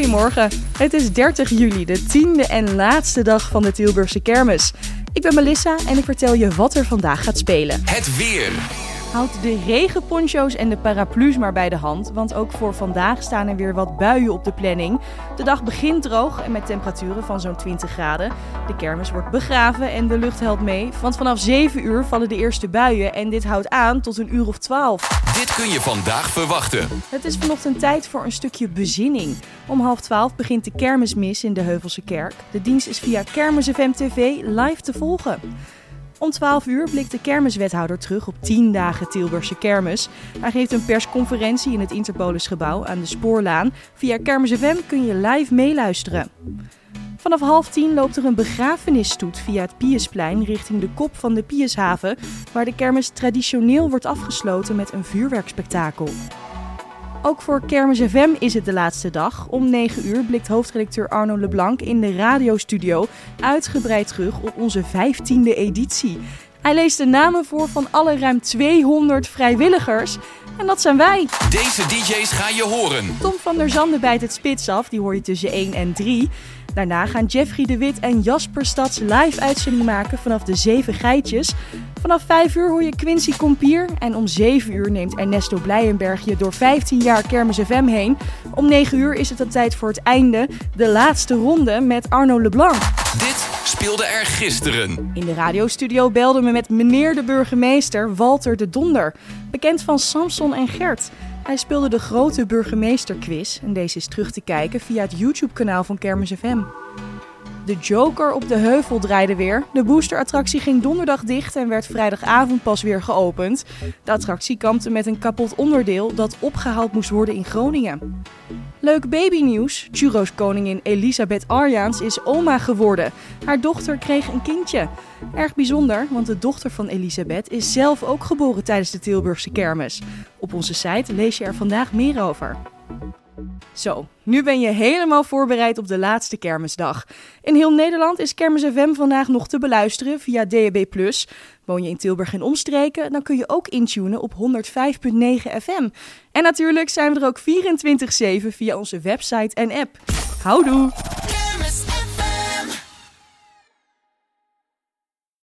Goedemorgen. Het is 30 juli, de tiende en laatste dag van de Tilburgse kermis. Ik ben Melissa en ik vertel je wat er vandaag gaat spelen. Het weer. Houd de regenponcho's en de paraplu's maar bij de hand, want ook voor vandaag staan er weer wat buien op de planning. De dag begint droog en met temperaturen van zo'n 20 graden. De kermis wordt begraven en de lucht helpt mee, want vanaf 7 uur vallen de eerste buien en dit houdt aan tot een uur of 12. Dit kun je vandaag verwachten. Het is vanochtend tijd voor een stukje bezinning. Om half 12 begint de kermismis in de Heuvelse Kerk. De dienst is via Kermis FM TV live te volgen. Om 12 uur blikt de kermiswethouder terug op 10 dagen Tilburgse kermis. Hij geeft een persconferentie in het Interpolisgebouw aan de Spoorlaan. Via Kermis FM kun je live meeluisteren. Vanaf half tien loopt er een begrafenisstoet via het Piusplein richting de kop van de Piushaven, waar de kermis traditioneel wordt afgesloten met een vuurwerkspektakel. Ook voor Kermis FM is het de laatste dag. Om 9 uur blikt hoofdredacteur Arno Leblanc in de radiostudio uitgebreid terug op onze 15e editie. Hij leest de namen voor van alle ruim 200 vrijwilligers. En dat zijn wij. Deze DJ's ga je horen. Tom van der Zanden bijt het spits af, die hoor je tussen 1 en 3. Daarna gaan Jeffrey de Wit en Jasper Stads live uitzending maken vanaf de Zeven Geitjes. Vanaf 5 uur hoor je Quincy Compier en om 7 uur neemt Ernesto Blijenberg je door 15 jaar Kermis FM heen. Om 9 uur is het dan tijd voor het einde, de laatste ronde met Arno Leblanc. Dit speelde er gisteren. In de radiostudio belden we met meneer de burgemeester Walter de Donder, bekend van Samson en Gert. Hij speelde de grote burgemeesterquiz en deze is terug te kijken via het YouTube-kanaal van Kermis FM. De Joker op de heuvel draaide weer. De boosterattractie ging donderdag dicht en werd vrijdagavond pas weer geopend. De attractie kampte met een kapot onderdeel dat opgehaald moest worden in Groningen. Leuk babynieuws. Churros koningin Elisabeth Arjaans is oma geworden. Haar dochter kreeg een kindje. Erg bijzonder, want de dochter van Elisabeth is zelf ook geboren tijdens de Tilburgse kermis. Op onze site lees je er vandaag meer over. Zo, nu ben je helemaal voorbereid op de laatste kermisdag. In heel Nederland is Kermis FM vandaag nog te beluisteren via DAB+. Woon je in Tilburg en omstreken, dan kun je ook intunen op 105.9 FM. En natuurlijk zijn we er ook 24-7 via onze website en app. Houdoe!